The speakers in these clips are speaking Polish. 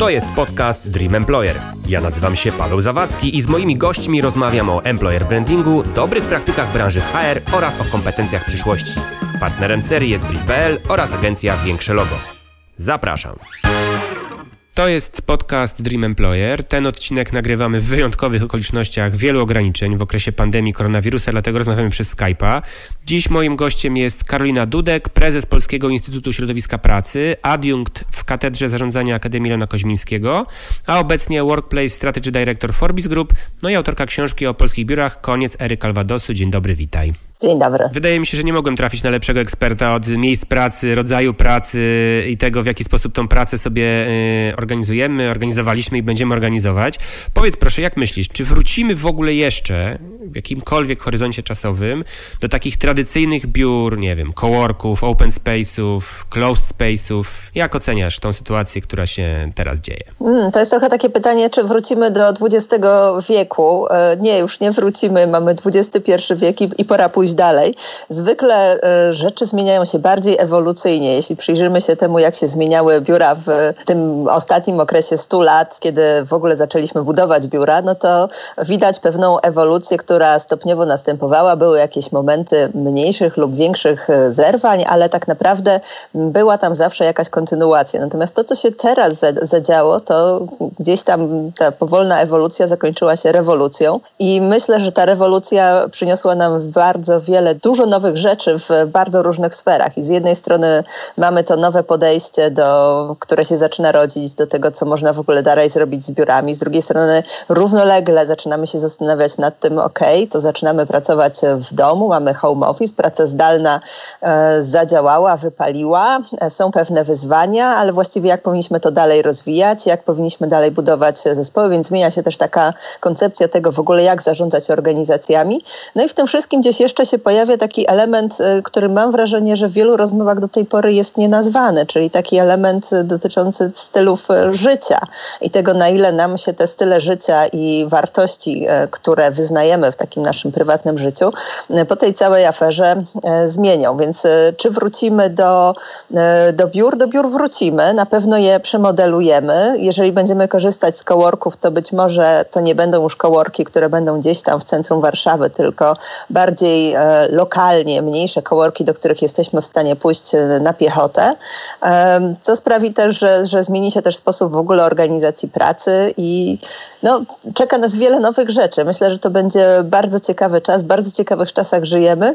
To jest podcast Dream Employer. Ja nazywam się Paweł Zawadzki i z moimi gośćmi rozmawiam o employer brandingu, dobrych praktykach branży HR oraz o kompetencjach przyszłości. Partnerem serii jest Brief.pl oraz agencja Większe Logo. Zapraszam. To jest podcast Dream Employer. Ten odcinek nagrywamy w wyjątkowych okolicznościach wielu ograniczeń w okresie pandemii koronawirusa, dlatego rozmawiamy przez Skype'a. Dziś moim gościem jest Karolina Dudek, prezes Polskiego Instytutu Środowiska Pracy, adiunkt w Katedrze Zarządzania Akademii Lena Koźmińskiego, a obecnie Workplace Strategy Director Forbis Group, no i autorka książki o polskich biurach, koniec ery Calvadosu. Dzień dobry, witaj. Dzień dobry. Wydaje mi się, że nie mogłem trafić na lepszego eksperta od miejsc pracy, rodzaju pracy i tego, w jaki sposób tą pracę sobie y, organizujemy, organizowaliśmy i będziemy organizować. Powiedz proszę, jak myślisz, czy wrócimy w ogóle jeszcze w jakimkolwiek horyzoncie czasowym do takich tradycyjnych biur, nie wiem, coworków, open space'ów, closed space'ów? Jak oceniasz tą sytuację, która się teraz dzieje? Mm, to jest trochę takie pytanie, czy wrócimy do XX wieku. E, nie, już nie wrócimy, mamy XXI wiek i, i pora pójść pójść dalej. Zwykle e, rzeczy zmieniają się bardziej ewolucyjnie. Jeśli przyjrzymy się temu, jak się zmieniały biura w tym ostatnim okresie 100 lat, kiedy w ogóle zaczęliśmy budować biura, no to widać pewną ewolucję, która stopniowo następowała. Były jakieś momenty mniejszych lub większych e, zerwań, ale tak naprawdę była tam zawsze jakaś kontynuacja. Natomiast to, co się teraz zadziało, to gdzieś tam ta powolna ewolucja zakończyła się rewolucją i myślę, że ta rewolucja przyniosła nam bardzo wiele, dużo nowych rzeczy w bardzo różnych sferach. I z jednej strony mamy to nowe podejście, do, które się zaczyna rodzić do tego, co można w ogóle dalej zrobić z biurami. Z drugiej strony równolegle zaczynamy się zastanawiać nad tym, ok, to zaczynamy pracować w domu, mamy home office, praca zdalna e, zadziałała, wypaliła, e, są pewne wyzwania, ale właściwie jak powinniśmy to dalej rozwijać, jak powinniśmy dalej budować zespoły, więc zmienia się też taka koncepcja tego w ogóle, jak zarządzać organizacjami. No i w tym wszystkim gdzieś jeszcze się pojawia taki element, y, który mam wrażenie, że w wielu rozmowach do tej pory jest nienazwany, czyli taki element dotyczący stylów życia i tego, na ile nam się te style życia i wartości, które wyznajemy w takim naszym prywatnym życiu, po tej całej aferze zmienią. Więc czy wrócimy do, do biur? Do biur wrócimy, na pewno je przemodelujemy. Jeżeli będziemy korzystać z kołorków, to być może to nie będą już kołorki, które będą gdzieś tam w centrum Warszawy, tylko bardziej E, lokalnie mniejsze kołorki, do których jesteśmy w stanie pójść e, na piechotę, co sprawi też, że, że zmieni się też sposób w ogóle organizacji pracy i no, czeka nas wiele nowych rzeczy. Myślę, że to będzie bardzo ciekawy czas, w bardzo ciekawych czasach żyjemy.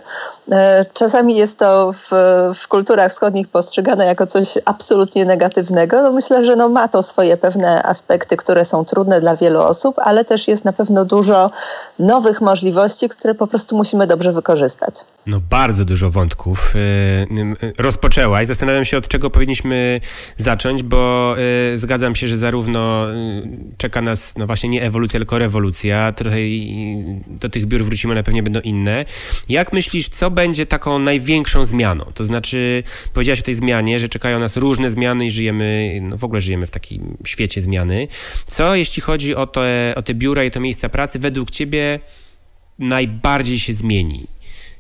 E, czasami jest to w, w kulturach wschodnich postrzegane jako coś absolutnie negatywnego. No, myślę, że no, ma to swoje pewne aspekty, które są trudne dla wielu osób, ale też jest na pewno dużo nowych możliwości, które po prostu musimy dobrze wykorzystać. No bardzo dużo wątków yy, rozpoczęłaś. Zastanawiam się, od czego powinniśmy zacząć, bo zgadzam się, że zarówno yy, czeka nas no właśnie nie ewolucja, tylko rewolucja. Trochę do tych biur wrócimy, ale pewnie będą inne. Jak myślisz, co będzie taką największą zmianą? To znaczy, powiedziałaś o tej zmianie, że czekają nas różne zmiany i żyjemy, no w ogóle żyjemy w takim świecie zmiany. Co jeśli chodzi o te, o te biura i to miejsca pracy, według ciebie najbardziej się zmieni?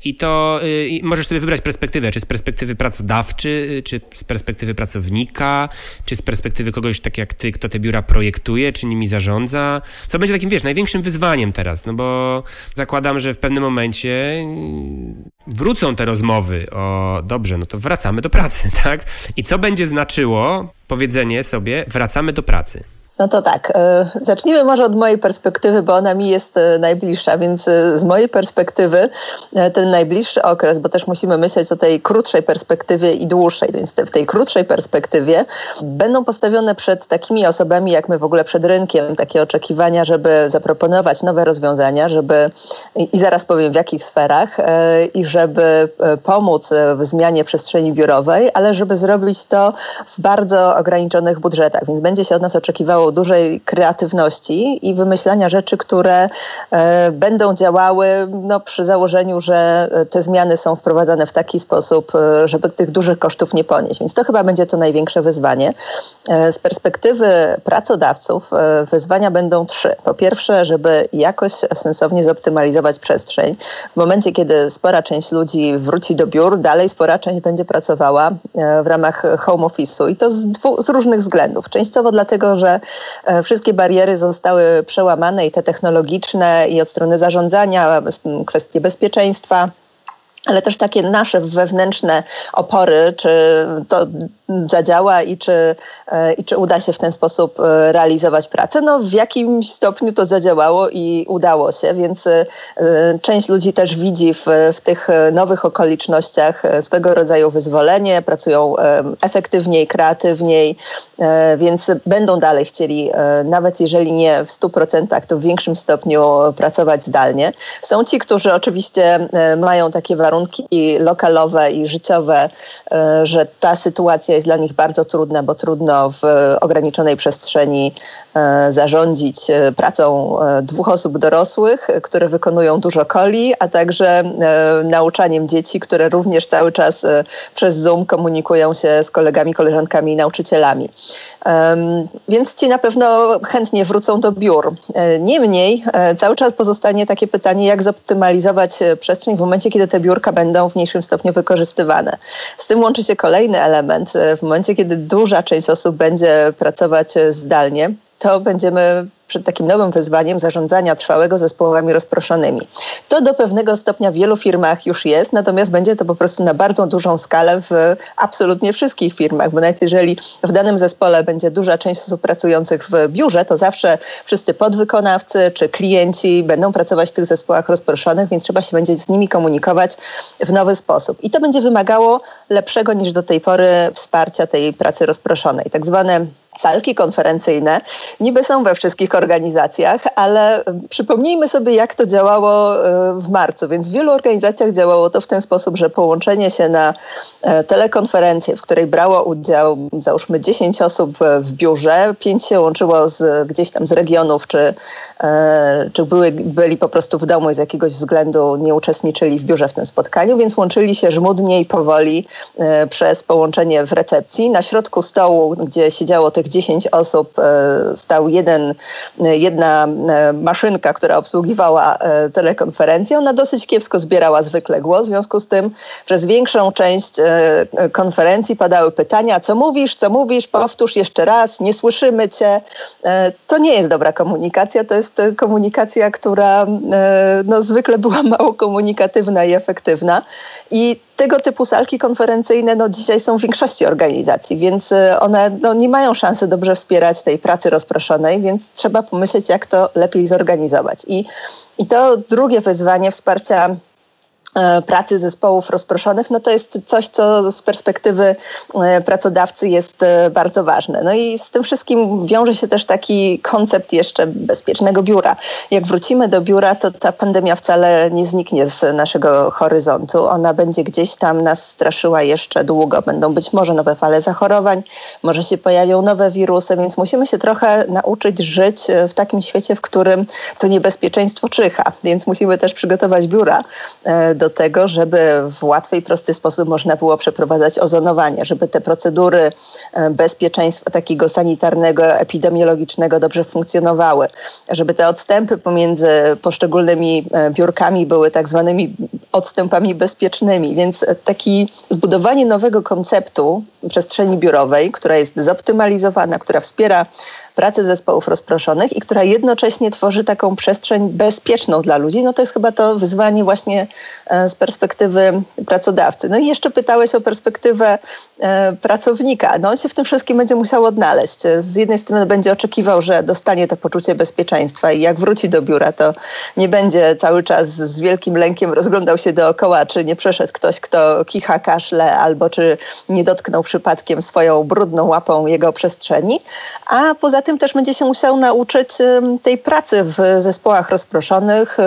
I to y, możesz sobie wybrać perspektywę, czy z perspektywy pracodawcy, y, czy z perspektywy pracownika, czy z perspektywy kogoś tak jak ty, kto te biura projektuje, czy nimi zarządza. Co będzie takim, wiesz, największym wyzwaniem teraz, no bo zakładam, że w pewnym momencie y, wrócą te rozmowy o dobrze, no to wracamy do pracy, tak? I co będzie znaczyło powiedzenie sobie wracamy do pracy? No to tak, e, zacznijmy może od mojej perspektywy, bo ona mi jest e, najbliższa, więc e, z mojej perspektywy ten najbliższy okres, bo też musimy myśleć o tej krótszej perspektywie i dłuższej, więc w tej krótszej perspektywie będą postawione przed takimi osobami jak my w ogóle przed rynkiem takie oczekiwania, żeby zaproponować nowe rozwiązania, żeby i zaraz powiem w jakich sferach i żeby pomóc w zmianie przestrzeni biurowej, ale żeby zrobić to w bardzo ograniczonych budżetach, więc będzie się od nas oczekiwało dużej kreatywności i wymyślania rzeczy, które będą działały no, przy założeniu, że te zmiany są wprowadzane w taki sposób, żeby tych dużych kosztów nie ponieść. Więc to chyba będzie to największe wyzwanie. Z perspektywy pracodawców wyzwania będą trzy. Po pierwsze, żeby jakoś sensownie zoptymalizować przestrzeń. W momencie, kiedy spora część ludzi wróci do biur, dalej spora część będzie pracowała e, w ramach home office'u i to z, dwu, z różnych względów. Częściowo dlatego, że e, wszystkie bariery zostały przełamane i te technologiczne i od strony zarządzania, kwestie bezpieczeństwa ale też takie nasze wewnętrzne opory, czy to zadziała i czy, e, i czy uda się w ten sposób e, realizować pracę. No w jakimś stopniu to zadziałało i udało się, więc e, część ludzi też widzi w, w tych nowych okolicznościach swego rodzaju wyzwolenie, pracują efektywniej, kreatywniej, więc będą dalej chcieli, nawet jeżeli nie w 100%, to w większym stopniu pracować zdalnie. Są ci, którzy oczywiście mają takie warunki lokalowe i życiowe, że ta sytuacja jest dla nich bardzo trudna, bo trudno w ograniczonej przestrzeni e, zarządzić e, pracą e, dwóch osób dorosłych, które wykonują dużo coli, a także nauczaniem dzieci, które również cały czas przez Zoom komunikują się z kolegami, koleżankami i nauczycielami. Więc ci na pewno chętnie wrócą do biur. Niemniej cały czas pozostanie takie pytanie, jak zoptymalizować przestrzeń w momencie, kiedy te biurka będą w mniejszym stopniu wykorzystywane. Z tym łączy się kolejny element w momencie, kiedy duża część osób będzie pracować zdalnie, to będziemy przed takim nowym wyzwaniem zarządzania trwałego zespołami rozproszonymi. To do pewnego stopnia w wielu firmach już jest, natomiast będzie to po prostu na bardzo dużą skalę w absolutnie wszystkich firmach, bo nawet jeżeli w danym zespole będzie duża część osób pracujących w biurze, to zawsze wszyscy podwykonawcy czy klienci będą pracować w tych zespołach rozproszonych, więc trzeba się będzie z nimi komunikować w nowy sposób. I to będzie wymagało lepszego niż do tej pory wsparcia tej pracy rozproszonej, tak zwane salki konferencyjne niby są we wszystkich organizacjach, ale przypomnijmy sobie, jak to działało e, w marcu. Więc w wielu organizacjach działało to w ten sposób, że połączenie się na e, telekonferencję, w której brało udział załóżmy 10 osób w biurze, 5 się łączyło z, gdzieś tam z regionów, czy, e, czy były, byli po prostu w domu i z jakiegoś względu nie uczestniczyli w biurze w tym spotkaniu, więc łączyli się żmudnie i powoli przez połączenie w recepcji. Na środku stołu, gdzie siedziało tych 10 osób, stał jeden jedna e, maszynka, która obsługiwała e, telekonferencję, ona dosyć kiepsko zbierała zwykle głos, w związku z tym przez większą część e, konferencji padały pytania, co mówisz, co mówisz, powtórz jeszcze raz, nie słyszymy cię. To nie jest dobra komunikacja, to jest komunikacja, która no, zwykle była mało komunikatywna i efektywna i tego typu salki konferencyjne no, dzisiaj są w większości organizacji, więc one no, nie mają szansy dobrze wspierać tej pracy rozproszonej, więc trzeba pomyśleć, jak to lepiej zorganizować. I, i to drugie wyzwanie wsparcia pracy zespołów rozproszonych, no to jest coś, co z perspektywy e, pracodawcy jest e, bardzo ważne. No i z tym wszystkim wiąże się też taki koncept jeszcze bezpiecznego biura. Jak wrócimy do biura, to ta pandemia wcale nie zniknie z naszego horyzontu. Ona będzie gdzieś tam nas straszyła jeszcze długo. Będą być może nowe fale zachorowań, może się pojawią nowe wirusy, więc musimy się trochę nauczyć żyć w takim świecie, w którym to niebezpieczeństwo czyha. Więc musimy też przygotować biura do do tego, żeby w łatwy i prosty sposób można było przeprowadzać ozonowanie, żeby te procedury e, bezpieczeństwa takiego sanitarnego, epidemiologicznego dobrze funkcjonowały, żeby te odstępy pomiędzy poszczególnymi e, biurkami były tak zwanymi odstępami bezpiecznymi. Więc taki zbudowanie nowego konceptu przestrzeni biurowej, która jest zoptymalizowana, która wspiera pracy zespołów rozproszonych i która jednocześnie tworzy taką przestrzeń bezpieczną dla ludzi, no to jest chyba to wyzwanie właśnie e, z perspektywy pracodawcy. No i jeszcze pytałeś o perspektywę e, pracownika. No on się w tym wszystkim będzie musiał odnaleźć. Z jednej strony będzie oczekiwał, że dostanie to poczucie bezpieczeństwa i jak wróci do biura, to nie będzie cały czas z wielkim lękiem rozglądał się dookoła, czy nie przeszedł ktoś, kto kicha, kaszle, albo czy nie dotknął przypadkiem swoją brudną łapą jego przestrzeni. A poza tym też będzie się musiał nauczyć tej pracy w zespołach rozproszonych,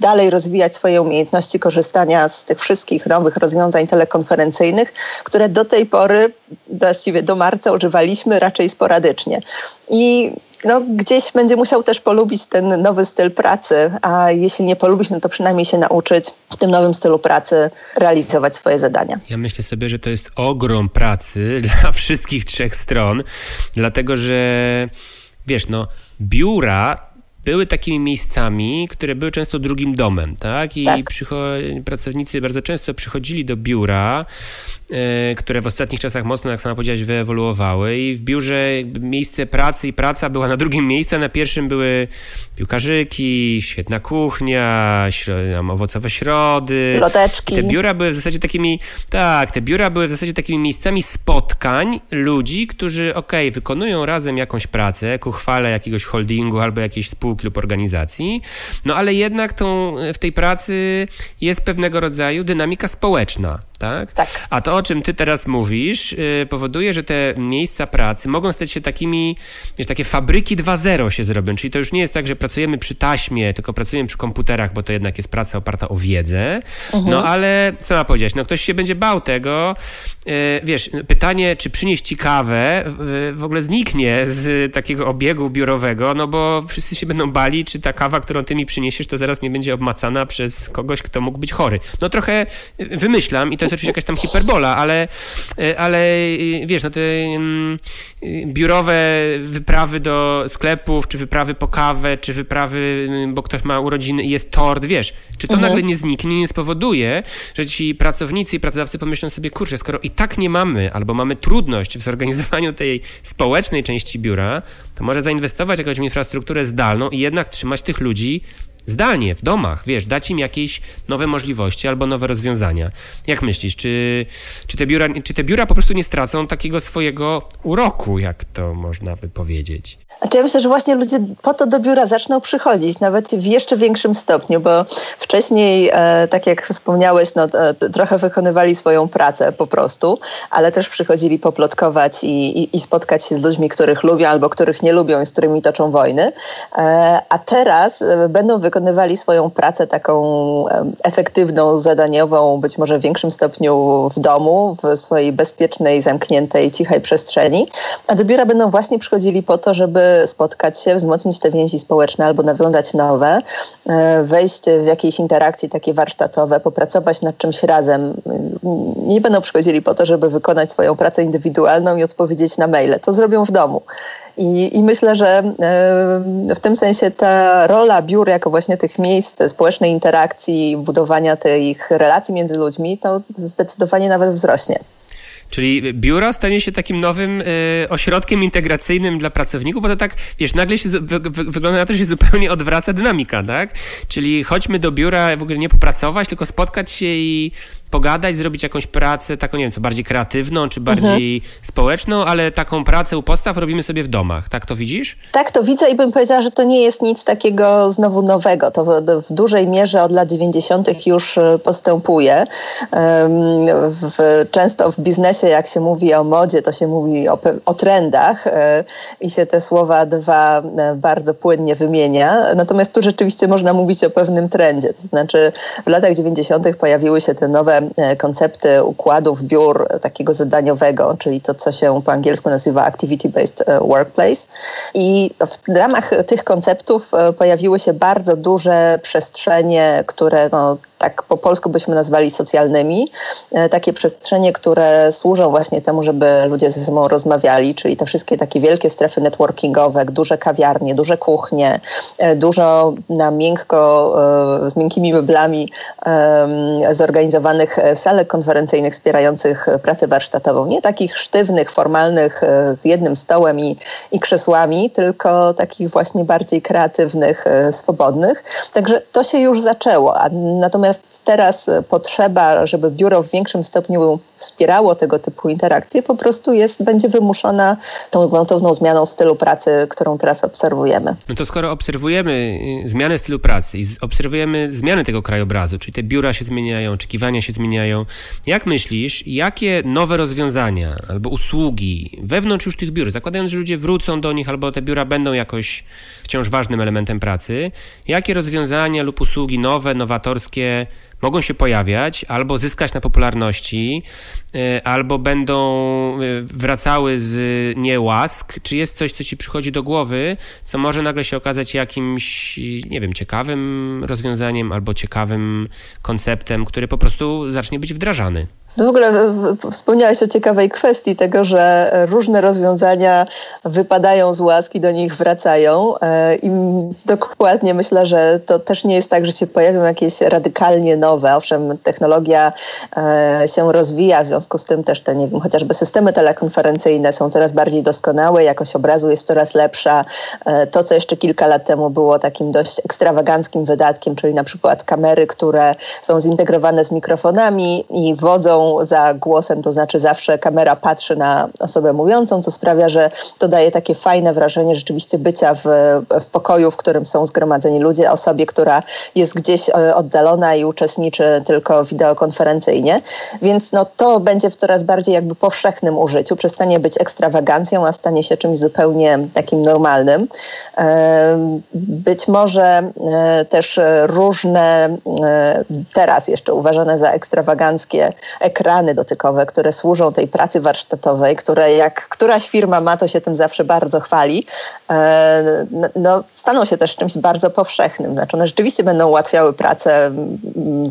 dalej rozwijać swoje umiejętności korzystania z tych wszystkich nowych rozwiązań telekonferencyjnych, które do tej pory, właściwie do marca używaliśmy raczej sporadycznie. I no, gdzieś będzie musiał też polubić ten nowy styl pracy, a jeśli nie polubić, no to przynajmniej się nauczyć w tym nowym stylu pracy realizować swoje zadania. Ja myślę sobie, że to jest ogrom pracy dla wszystkich trzech stron, dlatego że wiesz, no biura były takimi miejscami, które były często drugim domem, tak? I tak. pracownicy bardzo często przychodzili do biura, e, które w ostatnich czasach mocno, jak sama powiedziałaś, wyewoluowały i w biurze miejsce pracy i praca była na drugim miejscu, a na pierwszym były piłkarzyki, świetna kuchnia, owocowe środy. Loteczki. Te biura były w zasadzie takimi, tak, te biura były w zasadzie takimi miejscami spotkań ludzi, którzy, okej, okay, wykonują razem jakąś pracę ku chwale jakiegoś holdingu albo jakiejś spółki, lub organizacji, no ale jednak tą, w tej pracy jest pewnego rodzaju dynamika społeczna. Tak? tak? A to, o czym ty teraz mówisz, yy, powoduje, że te miejsca pracy mogą stać się takimi, wiesz, takie fabryki 2.0 się zrobią, czyli to już nie jest tak, że pracujemy przy taśmie, tylko pracujemy przy komputerach, bo to jednak jest praca oparta o wiedzę, mhm. no ale co ma powiedzieć, no ktoś się będzie bał tego, yy, wiesz, pytanie, czy przynieść ci kawę yy, w ogóle zniknie z takiego obiegu biurowego, no bo wszyscy się będą bali, czy ta kawa, którą ty mi przyniesiesz, to zaraz nie będzie obmacana przez kogoś, kto mógł być chory. No trochę wymyślam i to jest oczywiście jakaś tam hiperbola, ale, e, ale e, wiesz, no te mm, biurowe wyprawy do sklepów, czy wyprawy po kawę, czy wyprawy, mm, bo ktoś ma urodziny i jest tort, wiesz, czy to mhm. nagle nie zniknie, nie spowoduje, że ci pracownicy i pracodawcy pomyślą sobie, kurczę, skoro i tak nie mamy, albo mamy trudność w zorganizowaniu tej społecznej części biura, to może zainwestować jakąś infrastrukturę zdalną i jednak trzymać tych ludzi zdalnie, w domach, wiesz, dać im jakieś nowe możliwości albo nowe rozwiązania. Jak myślisz, czy, czy, te biura, czy te biura po prostu nie stracą takiego swojego uroku, jak to można by powiedzieć? Znaczy ja myślę, że właśnie ludzie po to do biura zaczną przychodzić, nawet w jeszcze większym stopniu, bo wcześniej, e, tak jak wspomniałeś, no, e, trochę wykonywali swoją pracę po prostu, ale też przychodzili poplotkować i, i, i, spotkać się z ludźmi, których lubią albo których nie lubią i z którymi toczą wojny. E, a teraz e, będą wykonywali swoją pracę taką efektywną, zadaniową, być może w większym stopniu w domu, w swojej bezpiecznej, zamkniętej, cichej przestrzeni. A do biura będą właśnie przychodzili po to, żeby spotkać się, wzmocnić te więzi społeczne albo nawiązać nowe, e, wejść w jakieś interakcje takie warsztatowe, popracować nad czymś razem. Nie będą przychodzili po to, żeby wykonać swoją pracę indywidualną i odpowiedzieć na maile. To zrobią w domu. I, I, myślę, że e, w tym sensie ta rola biur jako właśnie tych miejsc społecznej interakcji, budowania tych relacji między ludźmi, to zdecydowanie nawet wzrośnie. Czyli biuro stanie się takim nowym y, ośrodkiem integracyjnym dla pracowników, bo to tak, wiesz, nagle się wy, wy, wygląda na to, że się zupełnie odwraca dynamika, tak? Czyli chodźmy do biura w ogóle nie popracować, tylko spotkać się i pogadać, zrobić jakąś pracę taką, nie wiem, co bardziej kreatywną, czy bardziej mhm. społeczną, ale taką pracę u podstaw robimy sobie w domach. Tak to widzisz? Tak, to widzę i bym powiedziała, że to nie jest nic takiego znowu nowego. To w, w dużej mierze od lat 90. już e, postępuje. W, często w biznesie, jak się mówi o modzie, to się mówi o, o trendach e, i się te słowa dwa e, bardzo płynnie wymienia. Natomiast tu rzeczywiście można mówić o pewnym trendzie. To znaczy w latach 90. pojawiły się te nowe E, koncepty układów biur takiego zadaniowego, czyli to, co się po angielsku nazywa activity-based e, workplace. I w ramach tych konceptów e, pojawiły się bardzo duże przestrzenie, które no, tak po polsku byśmy nazwali socjalnymi, takie przestrzenie, które służą właśnie temu, żeby ludzie ze sobą rozmawiali, czyli te wszystkie takie wielkie strefy networkingowe, duże kawiarnie, duże kuchnie, dużo na miękko, z miękkimi meblami zorganizowanych takich e, salek konferencyjnych wspierających e, pracę warsztatową. Nie takich sztywnych, formalnych, e, z jednym stołem i, i krzesłami, tylko takich właśnie bardziej kreatywnych, swobodnych. Także to się już zaczęło. Natomiast teraz potrzeba, żeby biuro w większym stopniu wspierało tego typu interakcje, po prostu jest, będzie wymuszona tą gwałtowną zmianą stylu pracy, którą teraz obserwujemy. No to skoro obserwujemy y, zmianę stylu pracy i obserwujemy zmianę tego krajobrazu, czyli te biura się zmieniają, oczekiwania się zmieniają, jak myślisz, jakie nowe rozwiązania albo usługi wewnątrz już tych biur, zakładając, że ludzie wrócą do nich albo te biura będą jakoś wciąż ważnym elementem pracy, jakie rozwiązania lub usługi nowe, nowatorskie mogą się pojawiać, albo zyskać na popularności, e, albo będą e, wracały z niełask? Czy jest coś, co ci przychodzi do głowy, co może nagle się okazać jakimś, nie wiem, ciekawym rozwiązaniem albo ciekawym konceptem, który po prostu zacznie być wdrażany? No w ogóle wspomniałeś o ciekawej kwestii tego, że różne rozwiązania wypadają z łaski, do nich wracają e, i dokładnie myślę, że to też nie jest tak, że się pojawią jakieś radykalnie nowe. Owszem, technologia e, się rozwija, w związku z tym też te, nie wiem, chociażby systemy telekonferencyjne są coraz bardziej doskonałe, jakość obrazu jest coraz lepsza. E, to, co jeszcze kilka lat temu było takim dość ekstrawaganckim wydatkiem, czyli na przykład kamery, które są zintegrowane z mikrofonami i wodzą za głosem, to znaczy zawsze kamera patrzy na osobę mówiącą, co sprawia, że to daje takie fajne wrażenie rzeczywiście bycia w, w pokoju, w którym są zgromadzeni ludzie, osobie, która jest gdzieś e, oddalona i uczestniczy tylko wideokonferencyjnie. Więc no, to będzie w coraz bardziej jakby powszechnym użyciu. Przestanie być ekstrawagancją, a stanie się czymś zupełnie takim normalnym. Być może e, też różne e, teraz jeszcze uważane za ekstrawaganckie ekrany dotykowe, które służą tej pracy warsztatowej, które jak któraś firma ma, to się tym zawsze bardzo chwali, e, no, staną się też czymś bardzo powszechnym. Znaczy one rzeczywiście będą ułatwiały pracę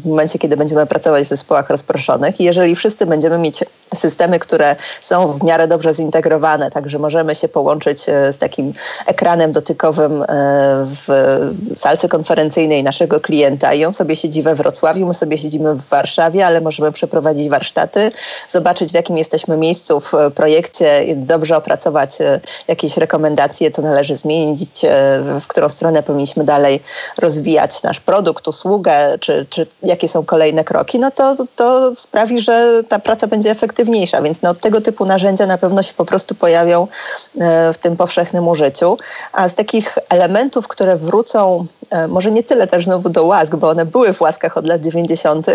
w momencie, kiedy będziemy pracować w zespołach rozproszonych i jeżeli wszyscy będziemy mieć systemy, które są w miarę dobrze zintegrowane, także możemy się połączyć e, z takim ekranem dotykowym e, w salce konferencyjnej naszego klienta. I on sobie siedzi we Wrocławiu, my sobie siedzimy w Warszawie, ale możemy przeprowadzić warsztaty, zobaczyć w jakim jesteśmy miejscu w projekcie, dobrze opracować e, jakieś rekomendacje, co należy zmienić, w którą stronę powinniśmy dalej rozwijać nasz produkt, usługę, czy, czy jakie są kolejne kroki, no to, to sprawi, że ta praca będzie efektywna efektywniejsza, więc no, tego typu narzędzia na pewno się po prostu pojawią e, w tym powszechnym użyciu. A z takich elementów, które wrócą, e, może nie tyle też znowu do łask, bo one były w łaskach od lat 90.,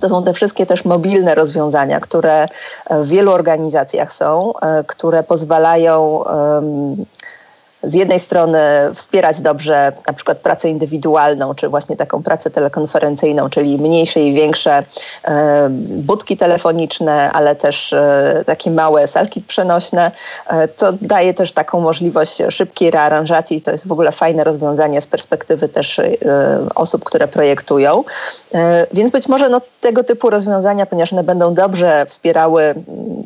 to są te wszystkie też mobilne rozwiązania, które w wielu organizacjach są, e, które pozwalają z jednej strony wspierać dobrze na przykład pracę indywidualną, czy właśnie taką pracę telekonferencyjną, czyli mniejsze i większe e, budki telefoniczne, ale też e, takie małe salki przenośne. E, to daje też taką możliwość szybkiej rearanżacji. To jest w ogóle fajne rozwiązanie z perspektywy też e, osób, które projektują. E, więc być może no, tego typu rozwiązania, ponieważ one będą dobrze wspierały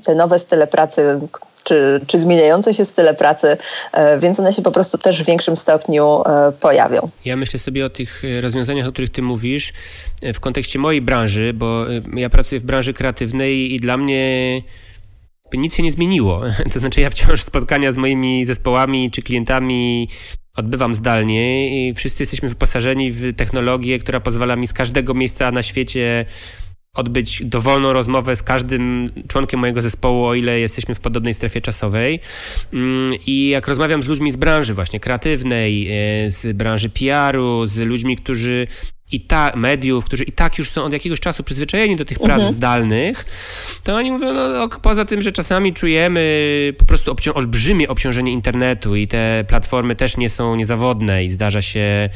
te nowe style pracy, czy, czy zmieniające się style pracy, e, więc one się po prostu też w większym stopniu e, pojawią. Ja myślę sobie o tych e, rozwiązaniach, o których ty mówisz, w kontekście mojej branży, bo ja pracuję w branży kreatywnej i dla mnie nic się nie zmieniło. To znaczy, ja wciąż spotkania z moimi zespołami czy klientami odbywam zdalnie i wszyscy jesteśmy wyposażeni w technologię, która pozwala mi z każdego miejsca na świecie odbyć dowolną rozmowę z każdym członkiem mojego zespołu, o ile jesteśmy w podobnej strefie czasowej. Mm, I jak rozmawiam z ludźmi z branży właśnie kreatywnej, e, z branży PR-u, z ludźmi, którzy i ta, mediów, którzy i tak już są od jakiegoś czasu przyzwyczajeni do tych prac mhm. zdalnych, to oni mówią, no poza tym, że czasami czujemy po prostu obcią olbrzymie obciążenie internetu i te platformy też nie są niezawodne i zdarza się, e,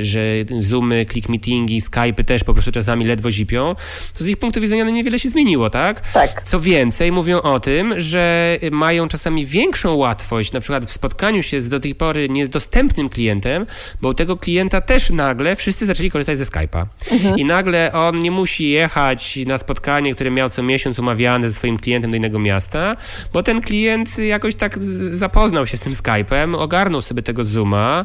że Zoomy, click meetingi, Skype'y też po prostu czasami ledwo zipią, to z ich punktu widzenia no niewiele się zmieniło, tak? Tak. Co więcej, mówią o tym, że mają czasami większą łatwość na przykład w spotkaniu się z do tej pory niedostępnym klientem, bo u tego klienta też nagle wszyscy zaczęli korzystać ze Skype'a. Mhm. I nagle on nie musi jechać na spotkanie, które miał co miesiąc umawiane ze swoim klientem do innego miasta, bo ten klient jakoś tak zapoznał się z tym Skype'em, ogarnął sobie tego Zooma,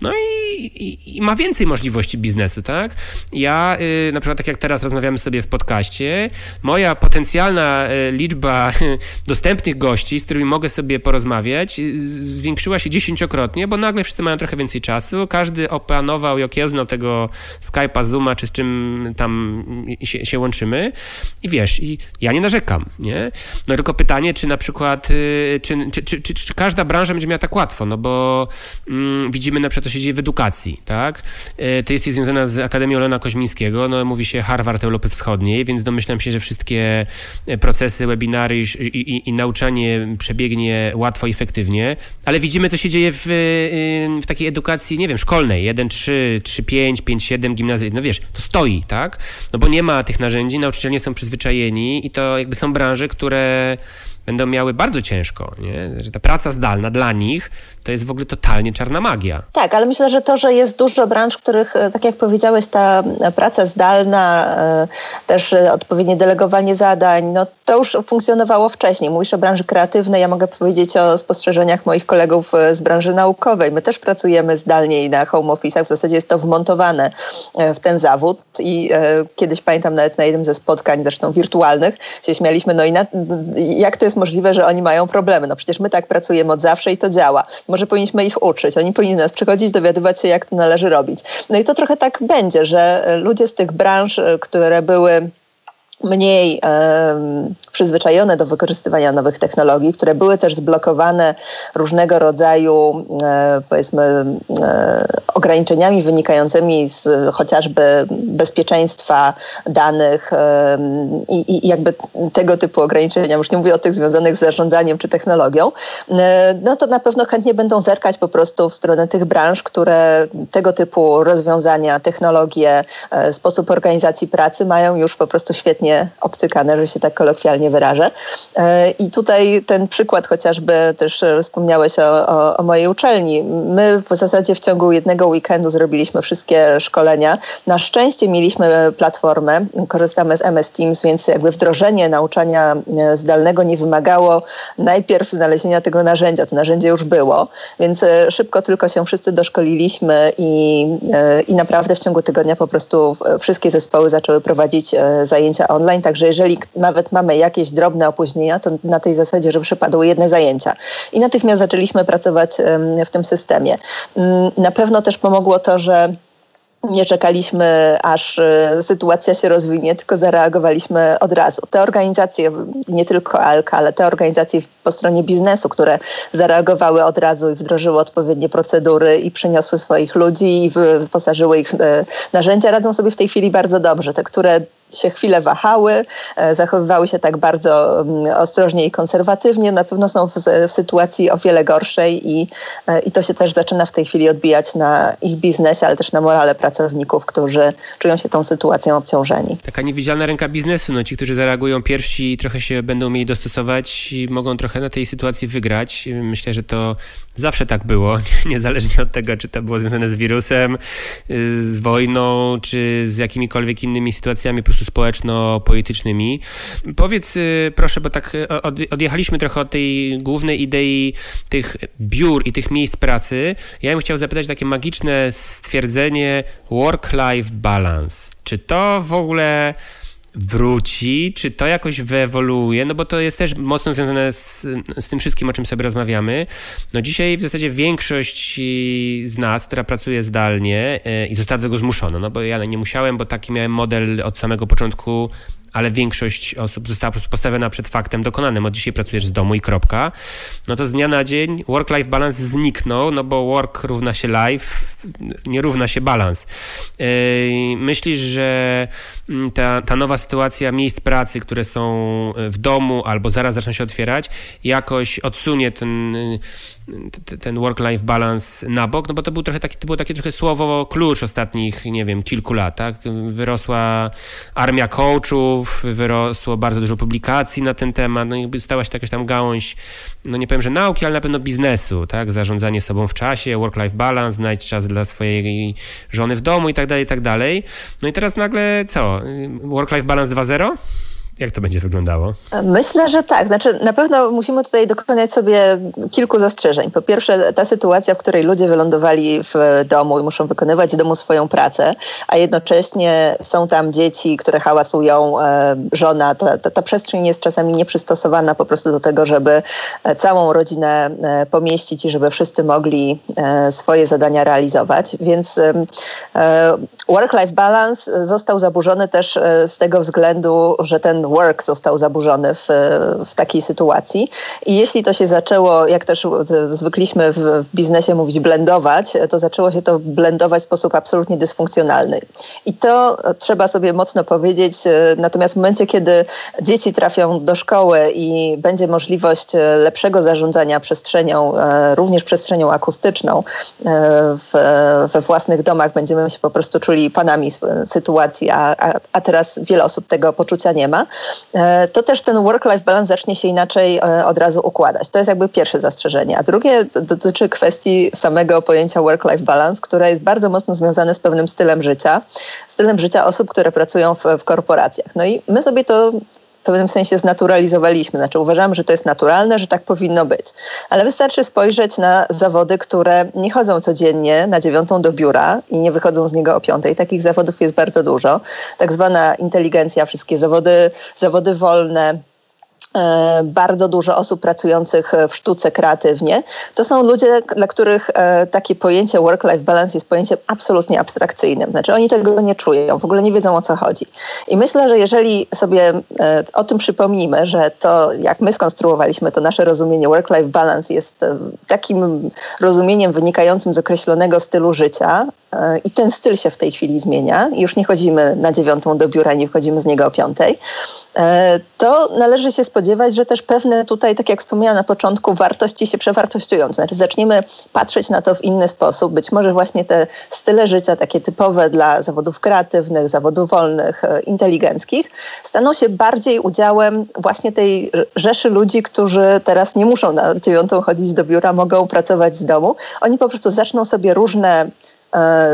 no i, i, i ma więcej możliwości biznesu, tak? Ja, y, na przykład tak jak teraz rozmawiamy sobie w podcaście, moja potencjalna y, liczba dostępnych gości, z którymi mogę sobie porozmawiać, y, zwiększyła się dziesięciokrotnie, bo nagle wszyscy mają trochę więcej czasu, każdy opanował i okiełznał tego Skype'a, Zooma, czy z czym tam się, się, łączymy i wiesz, i ja nie narzekam, nie? No tylko pytanie, czy na przykład, y, czy, czy, czy, czy, każda branża będzie miała tak łatwo, no bo mm, widzimy na przykład, co się dzieje w edukacji, tak? Y, ty jesteś związana z Akademią Lena Koźmińskiego, no mówi się Harvard Europy Wschodniej, więc domyślam się, że wszystkie procesy, webinary i, i, i nauczanie przebiegnie łatwo i efektywnie, ale widzimy, co się dzieje w, y, w takiej edukacji, nie wiem, szkolnej, 1, 3, 3, 5, 5, 5, 7 gimnazjów, no wiesz, to stoi, tak? No bo nie ma tych narzędzi, nauczyciele nie są przyzwyczajeni i to jakby są branże, które będą miały bardzo ciężko, nie? że ta praca zdalna dla nich to jest w ogóle totalnie czarna magia. Tak, ale myślę, że to, że jest dużo branż, których, e, tak jak powiedziałeś, ta praca zdalna, e, też e, odpowiednie delegowanie zadań, no to już funkcjonowało wcześniej. Mówisz o branży kreatywnej, ja mogę powiedzieć o spostrzeżeniach moich kolegów z branży naukowej. My też pracujemy zdalnie i na home office'ach, w zasadzie jest to wmontowane w ten zawód i kiedyś pamiętam nawet na jednym ze spotkań, zresztą wirtualnych, się śmialiśmy, no i na, jak to jest możliwe, że oni mają problemy? No przecież my tak pracujemy od zawsze i to działa. Może powinniśmy ich uczyć. Oni powinni nas przychodzić, dowiadywać się, jak to należy robić. No i to trochę tak będzie, że ludzie z tych branż, które były mniej e, przyzwyczajone do wykorzystywania nowych technologii, które były też zblokowane różnego rodzaju, e, powiedzmy, e, ograniczeniami wynikającymi z chociażby bezpieczeństwa danych i, i, jakby tego typu ograniczenia, już nie mówię o tych związanych z zarządzaniem czy technologią, no to na pewno chętnie będą zerkać po prostu w stronę tych branż, które tego typu rozwiązania, technologie, sposób organizacji pracy mają już po prostu świetnie obcykane, że się tak kolokwialnie wyrażę. E, I tutaj ten przykład chociażby też wspomniałeś o, o, o mojej uczelni. My w zasadzie w ciągu jednego weekendu zrobiliśmy wszystkie szkolenia. Na szczęście mieliśmy platformę, korzystamy z MS Teams, więc jakby wdrożenie nauczania e, zdalnego nie wymagało najpierw znalezienia tego narzędzia. To narzędzie już było, więc e, szybko tylko się wszyscy doszkoliliśmy i, i naprawdę w ciągu tygodnia po prostu wszystkie zespoły zaczęły prowadzić zajęcia online online, także jeżeli nawet mamy jakieś drobne opóźnienia, to na tej zasadzie, że przypadły jedne zajęcia. I natychmiast zaczęliśmy pracować w tym systemie. Mm, na pewno też pomogło to, że nie czekaliśmy, aż e, sytuacja się rozwinie, tylko zareagowaliśmy od razu. Te organizacje, nie tylko ALK, ale te organizacje po stronie biznesu, które zareagowały od razu i wdrożyły odpowiednie procedury i przyniosły swoich ludzi i wyposażyły ich w e, narzędzia, radzą sobie w tej chwili bardzo dobrze. Te, które się chwilę wahały, e, zachowywały się tak bardzo mm, ostrożnie i konserwatywnie, na pewno są w, w sytuacji o wiele gorszej i, e, i to się też zaczyna w tej chwili odbijać na ich biznesie, ale też na morale pracowników, którzy czują się tą sytuacją obciążeni. Taka niewidzialna ręka biznesu, no ci, którzy zareagują pierwsi trochę się będą mieli dostosować i mogą trochę na tej sytuacji wygrać. Myślę, że to zawsze tak było, niezależnie od tego, czy to było związane z wirusem, y, z wojną, czy z jakimikolwiek innymi sytuacjami po społeczno-politycznymi. Powiedz y, proszę, bo tak y, odjechaliśmy trochę od tej głównej idei tych biur i tych miejsc pracy. Ja bym chciał zapytać takie magiczne stwierdzenie work-life balance. Czy to w ogóle wróci, czy to jakoś wyewoluuje, no bo to jest też mocno związane z, z tym wszystkim, o czym sobie rozmawiamy. No dzisiaj w zasadzie większość z nas, która pracuje zdalnie e, i została do tego zmuszona, no bo ja nie musiałem, bo taki miałem model od samego początku ale większość osób została po prostu postawiona przed faktem dokonanym. Od dzisiaj pracujesz z domu i kropka. No to z dnia na dzień work-life balance zniknął, no bo work równa się life, nie równa się balans. Yy, myślisz, że mm, ta, ta nowa sytuacja miejsc pracy, które są w domu albo zaraz zaczną się otwierać, jakoś odsunie ten, ten work-life balance na bok? No bo to, był trochę taki, to było takie trochę słowo klucz ostatnich, nie wiem, kilku lat. Tak? Wyrosła armia coachów, wyrosło bardzo dużo publikacji na ten temat, no i stała się jakaś tam gałąź, no nie powiem, że nauki, ale na pewno biznesu, tak, zarządzanie sobą w czasie, work-life balance, znajdź czas dla swojej żony w domu i tak dalej, i tak dalej. No i teraz nagle co? Work-life balance 2.0? Jak to będzie wyglądało? Myślę, że tak. Znaczy, na pewno musimy tutaj dokonać sobie kilku zastrzeżeń. Po pierwsze, ta sytuacja, w której ludzie wylądowali w domu i muszą wykonywać z domu swoją pracę, a jednocześnie są tam dzieci, które hałasują, e, żona. Ta, ta, ta przestrzeń jest czasami nieprzystosowana po prostu do tego, żeby e, całą rodzinę e, pomieścić i żeby wszyscy mogli swoje zadania realizować. Więc work-life balance został zaburzony też z tego względu, że ten work został zaburzony w, w takiej sytuacji. I jeśli to się zaczęło, jak też zwykliśmy w, w biznesie mówić, blendować, to zaczęło się to blendować w sposób absolutnie dysfunkcjonalny. I to trzeba sobie mocno powiedzieć. Natomiast w momencie, kiedy dzieci trafią do szkoły i będzie możliwość lepszego zarządzania przestrzenią, również przestrzenią akustyczną w, we własnych domach, będziemy się po prostu czuli panami sytuacji, a, a, a teraz wiele osób tego poczucia nie ma, e, to też ten work-life balance zacznie się inaczej e, od razu układać. To jest jakby pierwsze zastrzeżenie. A drugie dotyczy kwestii samego pojęcia work-life balance, które jest bardzo mocno związane z pewnym stylem życia, stylem życia osób, które pracują w, w korporacjach. No i my sobie to w pewnym sensie znaturalizowaliśmy. Znaczy uważamy, że to jest naturalne, że tak powinno być. Ale wystarczy spojrzeć na zawody, które nie chodzą codziennie na dziewiątą do biura i nie wychodzą z niego o piątej. Takich zawodów jest bardzo dużo. Tak zwana inteligencja, wszystkie zawody, zawody wolne, bardzo dużo osób pracujących w sztuce kreatywnie. To są ludzie, dla których e, takie pojęcie work-life balance jest pojęciem absolutnie abstrakcyjnym. Znaczy oni tego nie czują, w ogóle nie wiedzą o co chodzi. I myślę, że jeżeli sobie e, o tym przypomnimy, że to jak my skonstruowaliśmy to nasze rozumienie work-life balance jest takim rozumieniem wynikającym z określonego stylu życia i ten styl się w tej chwili zmienia, już nie chodzimy na dziewiątą do biura, nie wchodzimy z niego o piątej, to należy się spodziewać, że też pewne tutaj, tak jak wspomniałam na początku, wartości się przewartościują. Znaczy zaczniemy patrzeć na to w inny sposób. Być może właśnie te style życia, takie typowe dla zawodów kreatywnych, zawodów wolnych, e, inteligenckich, staną się bardziej udziałem właśnie tej rzeszy ludzi, którzy teraz nie muszą na dziewiątą chodzić do biura, mogą pracować z domu. Oni po prostu zaczną sobie różne E,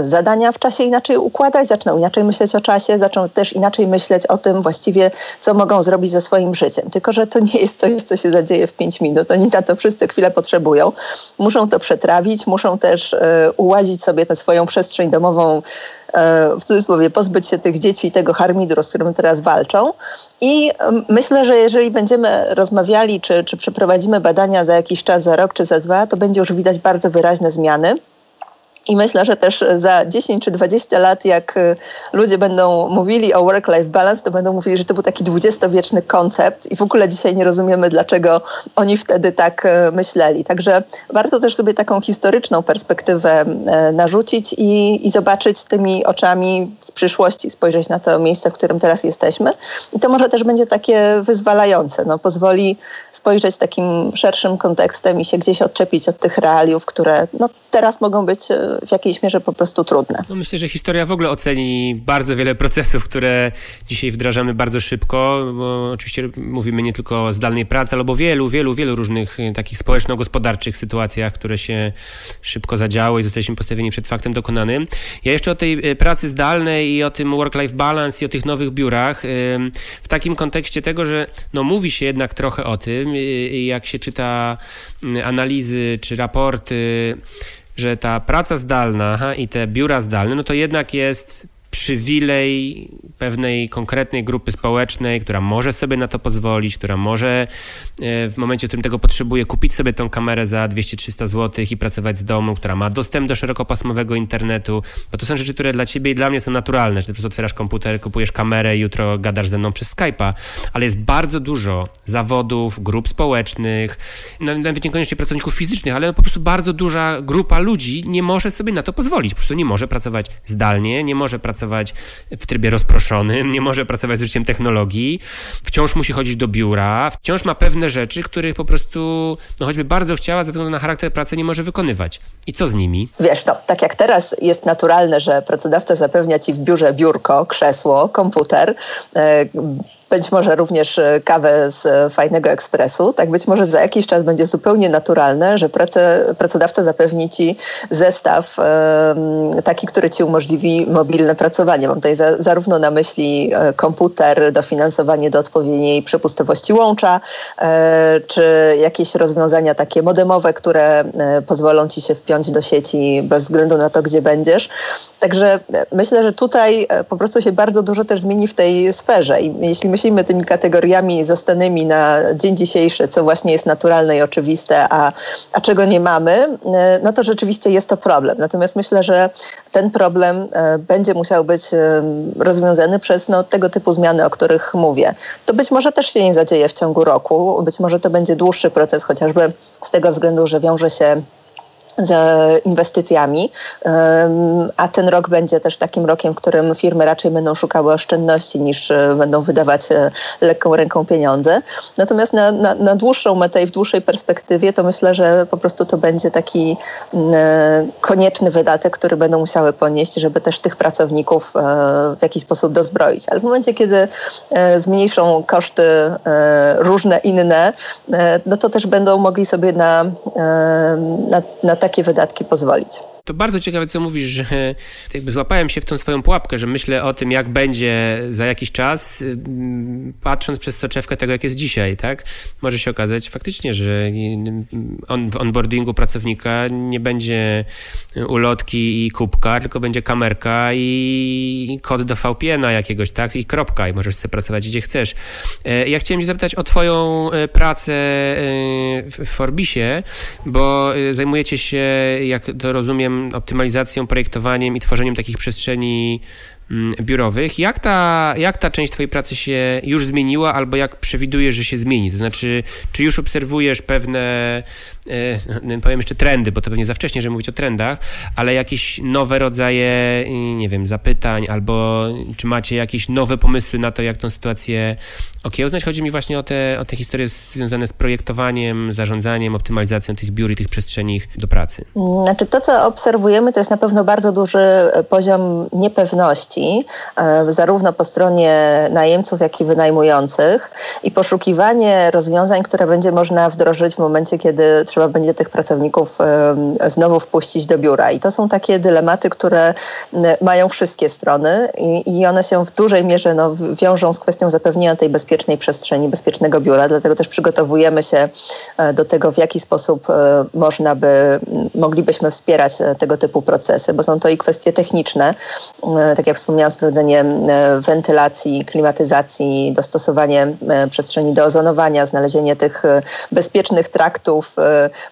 zadania w czasie inaczej układać, zaczną inaczej myśleć o czasie, zaczną też inaczej myśleć o tym właściwie, co mogą zrobić ze swoim życiem. Tylko, że to nie jest coś, co się zadzieje w pięć minut. Oni na to wszyscy chwilę potrzebują. Muszą to przetrawić, muszą też e, ułazić sobie tę swoją przestrzeń domową e, w cudzysłowie pozbyć się tych dzieci i tego harmidru, z którym teraz walczą. I myślę, że jeżeli będziemy rozmawiali, czy, czy przeprowadzimy badania za jakiś czas, za rok czy za dwa, to będzie już widać bardzo wyraźne zmiany. I myślę, że też za 10 czy 20 lat, jak y, ludzie będą mówili o work-life balance, to będą mówili, że to był taki dwudziestowieczny koncept i w ogóle dzisiaj nie rozumiemy, dlaczego oni wtedy tak y, myśleli. Także warto też sobie taką historyczną perspektywę y, narzucić i, i zobaczyć tymi oczami z przyszłości, spojrzeć na to miejsce, w którym teraz jesteśmy. I to może też będzie takie wyzwalające. No, pozwoli spojrzeć takim szerszym kontekstem i się gdzieś odczepić od tych realiów, które no, teraz mogą być w jakiejś mierze po prostu trudne. No myślę, że historia w ogóle oceni bardzo wiele procesów, które dzisiaj wdrażamy bardzo szybko, bo oczywiście mówimy nie tylko o zdalnej pracy, ale o wielu, wielu, wielu różnych e, takich społeczno-gospodarczych sytuacjach, które się szybko zadziały i zostaliśmy postawieni przed faktem dokonanym. Ja jeszcze o tej e, pracy zdalnej i o tym work-life balance i o tych nowych biurach e, w takim kontekście tego, że no mówi się jednak trochę o tym, jak się czyta analizy czy raporty że ta praca zdalna i te biura zdalne, no to jednak jest przywilej pewnej konkretnej grupy społecznej, która może sobie na to pozwolić, która może e, w momencie, w którym tego potrzebuje, kupić sobie tą kamerę za 200-300 zł i pracować z domu, która ma dostęp do szerokopasmowego internetu, bo to są rzeczy, które dla ciebie i dla mnie są naturalne, że po prostu otwierasz komputer, kupujesz kamerę jutro gadasz ze mną przez Skype'a, ale jest bardzo dużo zawodów, grup społecznych, nawet niekoniecznie pracowników fizycznych, ale po prostu bardzo duża grupa ludzi nie może sobie na to pozwolić, po prostu nie może pracować zdalnie, nie może pracować w trybie rozproszonym, nie może pracować z użyciem technologii, wciąż musi chodzić do biura, wciąż ma pewne rzeczy, których po prostu, no choćby bardzo chciała, ze względu na charakter pracy nie może wykonywać. I co z nimi? Wiesz, no, tak jak teraz jest naturalne, że pracodawca zapewnia ci w biurze biurko, krzesło, komputer, e, być może również e, kawę z e, fajnego ekspresu, tak być może za jakiś czas będzie zupełnie naturalne, że pracodawca zapewni ci zestaw taki, który ci umożliwi mobilne pracowanie. Mam tutaj za, zarówno na myśli e, komputer, dofinansowanie do odpowiedniej przepustowości łącza, czy jakieś rozwiązania takie modemowe, które pozwolą ci się wpiąć do sieci bez względu na to, gdzie będziesz. Także myślę, że tutaj po prostu się bardzo dużo też zmieni w tej sferze i jeśli przemyślimy tymi kategoriami zastanymi na dzień dzisiejszy, co właśnie jest naturalne i oczywiste, a, a czego nie mamy, no to rzeczywiście jest to problem. Natomiast myślę, że ten problem będzie musiał być rozwiązany przez no, tego typu zmiany, o których mówię. To być może też się nie zadzieje w ciągu roku, być może to będzie dłuższy proces, chociażby z tego względu, że wiąże się z inwestycjami, a ten rok będzie też takim rokiem, w którym firmy raczej będą szukały oszczędności niż e, będą wydawać e, lekką ręką pieniądze. Natomiast na, na, na dłuższą metę i w dłuższej perspektywie to myślę, że po prostu to będzie taki e, konieczny wydatek, który będą musiały ponieść, żeby też tych pracowników w jakiś sposób dozbroić. Ale w momencie, kiedy zmniejszą koszty różne inne, no to też będą mogli sobie na, na, na takie wydatki pozwolić. To bardzo ciekawe, co mówisz, że jakby złapałem się w tą swoją pułapkę, że myślę o tym, jak będzie za jakiś czas, patrząc przez soczewkę tego, jak jest dzisiaj, tak? Może się okazać faktycznie, że on, w onboardingu pracownika nie będzie ulotki i kubka, tylko będzie kamerka i kod do VPN-a jakiegoś, tak? I kropka i możesz sobie pracować gdzie chcesz. E, ja chciałem cię zapytać o twoją e, pracę e, w Forbisie, bo zajmujecie się, jak to rozumiem, optymalizacją, projektowaniem i tworzeniem takich przestrzeni mm, biurowych. Jak ta, jak ta część Twojej pracy się już zmieniła, albo jak przewidujesz, że się zmieni? To znaczy, czy już obserwujesz pewne powiem jeszcze trendy, bo to pewnie za wcześnie, żeby mówić o trendach, ale jakieś nowe rodzaje, nie wiem, zapytań, albo czy macie jakieś nowe pomysły na to, jak tę sytuację okiełznać? Chodzi mi właśnie o te, o te historie związane z projektowaniem, zarządzaniem, optymalizacją tych biur i tych przestrzeni do pracy. Znaczy to, co obserwujemy, to jest na pewno bardzo duży poziom niepewności, e, zarówno po stronie najemców, jak i wynajmujących i poszukiwanie rozwiązań, które będzie można wdrożyć w momencie, kiedy trzeba będzie tych pracowników znowu wpuścić do biura. I to są takie dylematy, które mają wszystkie strony i, one się w dużej mierze no, wiążą z kwestią zapewnienia tej bezpiecznej przestrzeni, bezpiecznego biura. Dlatego też przygotowujemy się e, do tego, w jaki sposób e, można by, moglibyśmy wspierać e, tego typu procesy, bo są to i kwestie techniczne, tak jak wspomniałam, sprawdzenie wentylacji, klimatyzacji, dostosowanie przestrzeni do ozonowania, znalezienie tych bezpiecznych traktów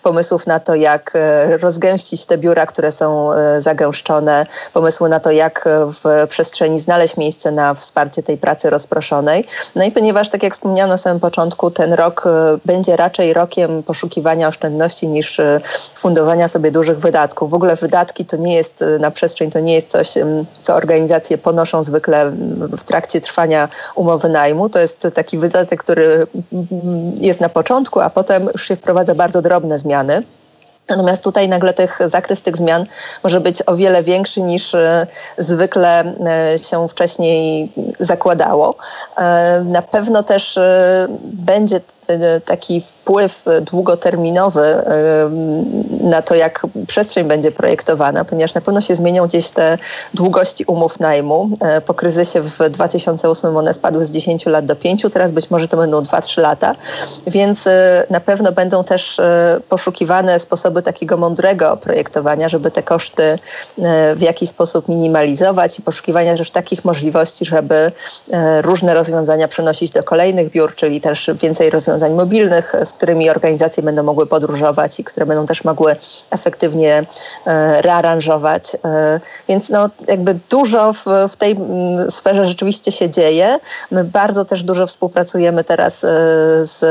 pomysłów na to, jak e, rozgęścić te biura, które są e, zagęszczone, pomysły na to, jak w przestrzeni znaleźć miejsce na wsparcie tej pracy rozproszonej. No i ponieważ, tak jak wspomniano na samym początku, ten rok e, będzie raczej rokiem poszukiwania oszczędności niż fundowania sobie dużych wydatków. W ogóle wydatki to nie jest na przestrzeń, to nie jest coś, co organizacje ponoszą zwykle w trakcie trwania umowy najmu. To jest taki wydatek, który jest na początku, a potem już się wprowadza bardzo drobne zmiany. Natomiast tutaj nagle tych, zakres tych zmian może być o wiele większy niż e, zwykle e, się wcześniej zakładało. E, na pewno też będzie taki wpływ długoterminowy e, na to, jak przestrzeń będzie projektowana, ponieważ na pewno się zmienią gdzieś te długości umów najmu. E, po kryzysie w 2008 one spadły z 10 lat do 5, teraz być może to będą 2-3 lata, więc na pewno będą też poszukiwane sposoby takiego mądrego projektowania, żeby te koszty w jakiś sposób minimalizować i poszukiwania też takich możliwości, żeby różne rozwiązania przenosić do kolejnych biur, czyli też więcej rozwiązań rozwiązań mobilnych, z którymi organizacje będą mogły podróżować i które będą też mogły efektywnie e, rearanżować. E, więc no, jakby dużo w, w tej mm, sferze rzeczywiście się dzieje. My bardzo też dużo współpracujemy teraz e, z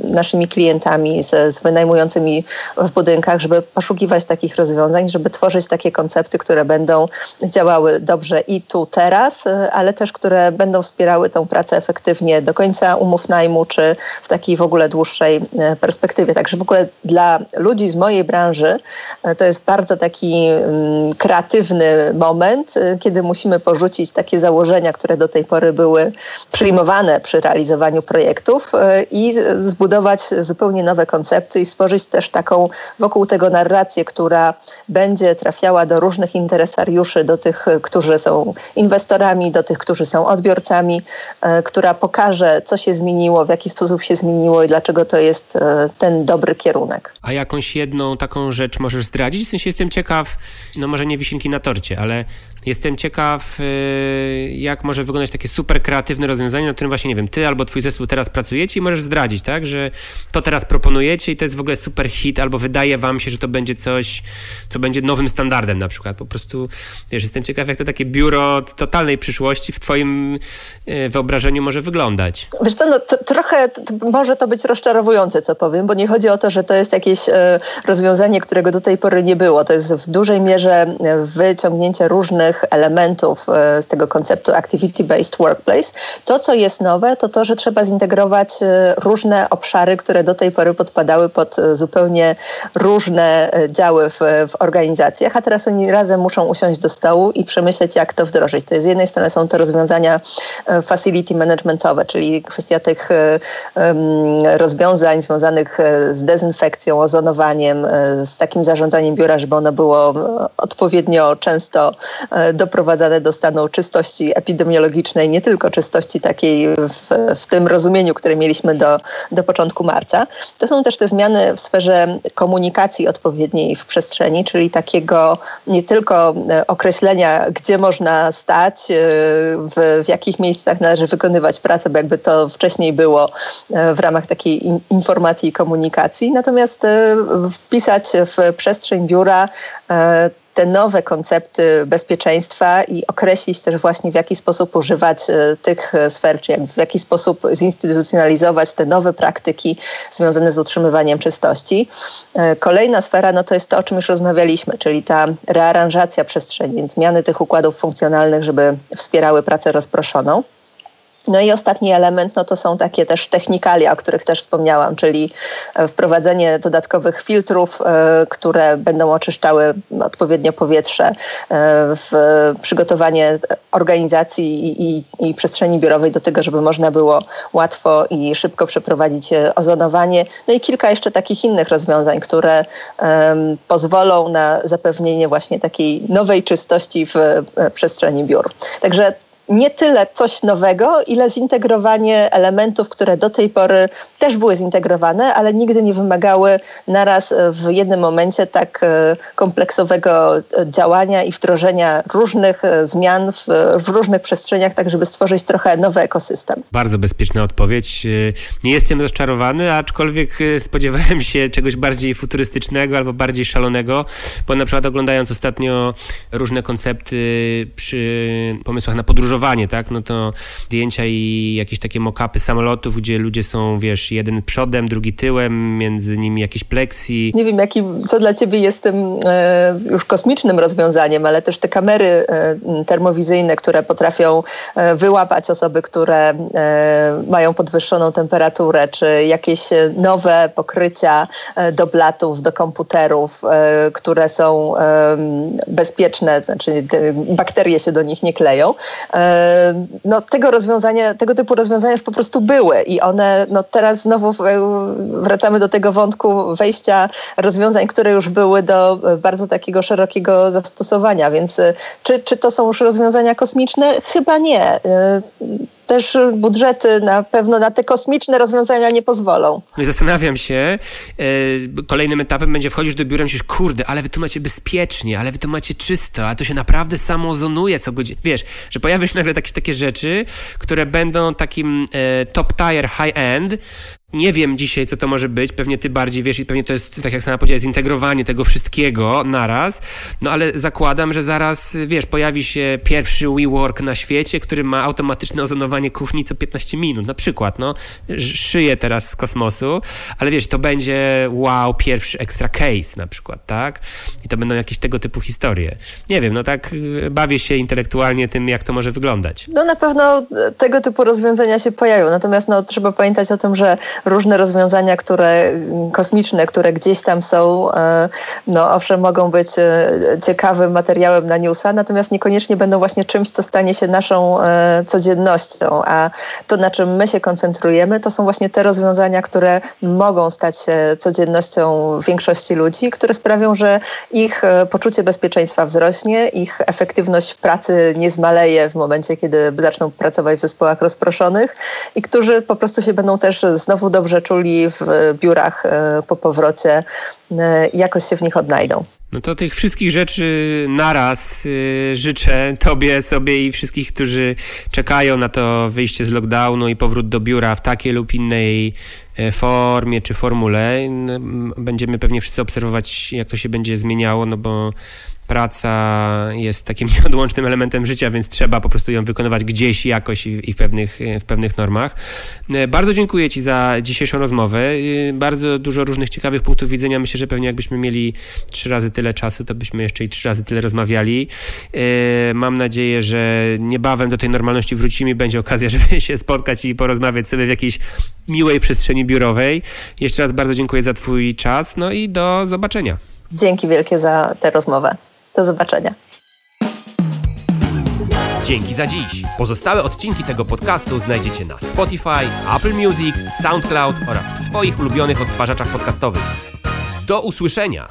naszymi klientami, z, z wynajmującymi w budynkach, żeby poszukiwać takich rozwiązań, żeby tworzyć takie koncepty, które będą działały dobrze i tu, teraz, ale też które będą wspierały tą pracę efektywnie do końca umów najmu, czy w takiej w ogóle dłuższej e, perspektywie. Także w ogóle dla ludzi z mojej branży e, to jest bardzo taki mm, kreatywny moment, e, kiedy musimy porzucić takie założenia, które do tej pory były przyjmowane przy realizowaniu projektów i zbudować zupełnie nowe koncepty i stworzyć też taką wokół tego narrację, która będzie trafiała do różnych interesariuszy, do tych, którzy są inwestorami, do tych, którzy są odbiorcami, która pokaże, co się zmieniło, w jaki sposób się zmieniło i dlaczego to jest e, ten dobry kierunek. A jakąś jedną taką rzecz możesz zdradzić? W sensie jestem ciekaw, no może nie wisinki na torcie, ale jestem ciekaw, y, jak może wyglądać takie super kreatywne rozwiązanie, na którym właśnie, nie wiem, ty albo twój zespół teraz pracujecie i możesz zdradzić, tak, że to teraz proponujecie i to jest w ogóle super hit, albo wydaje wam się, że to będzie coś, co będzie nowym standardem na przykład. Po prostu, wiesz, jestem ciekaw, jak to takie biuro totalnej przyszłości w twoim y, wyobrażeniu może wyglądać. Wiesz co, no, to, trochę to, może to być rozczarowujące, co powiem, bo nie chodzi o to, że to jest jakieś e, rozwiązanie, którego do tej pory nie było. To jest w dużej mierze wyciągnięcie różnych elementów e, z tego konceptu activity-based workplace. To, co jest nowe, to to, że trzeba zintegrować e, różne obszary, które do tej pory podpadały pod zupełnie różne działy w, w organizacjach, a teraz oni razem muszą usiąść do stołu i przemyśleć, jak to wdrożyć. To jest z jednej strony są to rozwiązania facility managementowe, czyli kwestia tych rozwiązań związanych z dezynfekcją, ozonowaniem, e, z takim zarządzaniem biura, żeby ono było e, odpowiednio często e, doprowadzane do stanu czystości epidemiologicznej, nie tylko czystości takiej w, w tym rozumieniu, które mieliśmy do, do początku marca. To są też te zmiany w sferze komunikacji odpowiedniej w przestrzeni, czyli takiego nie tylko określenia, gdzie można stać, w, w jakich miejscach należy wykonywać pracę, bo jakby to wcześniej było w ramach takiej in, informacji i komunikacji, natomiast e, wpisać w przestrzeń biura e, te nowe koncepty bezpieczeństwa i określić też właśnie w jaki sposób używać e, tych sfer, czy w jaki sposób zinstytucjonalizować te nowe praktyki związane z utrzymywaniem czystości. Kolejna sfera no to jest to, o czym już rozmawialiśmy, czyli ta rearanżacja przestrzeni, zmiany tych układów funkcjonalnych, żeby wspierały pracę rozproszoną. No i ostatni element no to są takie też technikalia, o których też wspomniałam, czyli e, wprowadzenie dodatkowych filtrów, e, które będą oczyszczały odpowiednio powietrze, e, w przygotowanie organizacji i, i, i przestrzeni biurowej do tego, żeby można było łatwo i szybko przeprowadzić ozonowanie. No i kilka jeszcze takich innych rozwiązań, które pozwolą na zapewnienie właśnie takiej nowej czystości w przestrzeni biur. Także nie tyle coś nowego, ile zintegrowanie elementów, które do tej pory też były zintegrowane, ale nigdy nie wymagały naraz w jednym momencie tak e, kompleksowego e, działania i wdrożenia różnych e, zmian w, w różnych przestrzeniach, tak żeby stworzyć trochę nowy ekosystem. Bardzo bezpieczna odpowiedź. Nie jestem rozczarowany, aczkolwiek spodziewałem się czegoś bardziej futurystycznego albo bardziej szalonego, bo na przykład oglądając ostatnio różne koncepty przy pomysłach na podróżowanie tak, no to zdjęcia i jakieś takie mock-upy samolotów, gdzie ludzie są, wiesz, jeden przodem, drugi tyłem, między nimi jakieś pleksji. Nie wiem, jaki, co dla ciebie jest tym e, już kosmicznym rozwiązaniem, ale też te kamery e, termowizyjne, które potrafią e, wyłapać osoby, które e, mają podwyższoną temperaturę, czy jakieś nowe pokrycia e, do blatów, do komputerów, e, które są bezpieczne, znaczy bakterie się do nich nie kleją. No, tego rozwiązania, tego typu rozwiązania już po prostu były i one, no teraz znowu wracamy do tego wątku wejścia rozwiązań, które już były do bardzo takiego szerokiego zastosowania, więc e, czy, czy to są już rozwiązania kosmiczne? Chyba nie e, też budżety na pewno na te kosmiczne rozwiązania nie pozwolą. No zastanawiam się, e, kolejnym etapem będzie wchodzisz do biura i myślisz, kurde, ale wy to macie bezpiecznie, ale wy to macie czysto, a to się naprawdę samo ozonuje co godzinę. Wiesz, że pojawią się nagle takie, takie rzeczy, które będą takim e, top tier high end, nie wiem dzisiaj, co to może być. Pewnie ty bardziej wiesz i pewnie to jest, tak jak sama powiedziałeś, zintegrowanie tego wszystkiego naraz. No ale zakładam, że zaraz, wiesz, pojawi się pierwszy WeWork na świecie, który ma automatyczne ozonowanie kuchni co 15 minut. Na przykład, no. Szyję teraz z kosmosu, ale wiesz, to będzie wow, pierwszy extra case na przykład, tak? I to będą jakieś tego typu historie. Nie wiem, no tak y, bawię się intelektualnie tym, jak to może wyglądać. No na pewno tego typu rozwiązania się pojawią. Natomiast no, trzeba pamiętać o tym, że różne rozwiązania, które kosmiczne, które gdzieś tam są, e, no owszem, mogą być e, ciekawym materiałem na newsa, natomiast niekoniecznie będą właśnie czymś, co stanie się naszą e, codziennością. A to, na czym my się koncentrujemy, to są właśnie te rozwiązania, które mogą stać się codziennością większości ludzi, które sprawią, że ich poczucie bezpieczeństwa wzrośnie, ich efektywność pracy nie zmaleje w momencie, kiedy zaczną pracować w zespołach rozproszonych i którzy po prostu się będą też znowu dobrze czuli w biurach po powrocie, jakoś się w nich odnajdą. No to tych wszystkich rzeczy naraz yy, życzę Tobie, sobie i wszystkich, którzy czekają na to wyjście z lockdownu i powrót do biura w takiej lub innej e, formie czy formule. Będziemy pewnie wszyscy obserwować, jak to się będzie zmieniało, no bo praca jest takim nieodłącznym elementem życia, więc trzeba po prostu ją wykonywać gdzieś jakoś i w pewnych, w pewnych normach. E, bardzo dziękuję Ci za dzisiejszą rozmowę. E, bardzo dużo różnych ciekawych punktów widzenia. Myślę, że pewnie jakbyśmy mieli trzy razy tyle czasu, to byśmy jeszcze i trzy razy tyle rozmawiali. E, mam nadzieję, że niebawem do tej normalności wrócimy będzie okazja, żeby się spotkać i porozmawiać sobie w jakiejś miłej przestrzeni biurowej. Jeszcze raz bardzo dziękuję za Twój czas, no i do zobaczenia. Dzięki wielkie za tę rozmowę. Do zobaczenia. Dzięki za dziś. Pozostałe odcinki tego podcastu znajdziecie na Spotify, Apple Music, SoundCloud oraz w swoich ulubionych odtwarzaczach podcastowych. Do usłyszenia!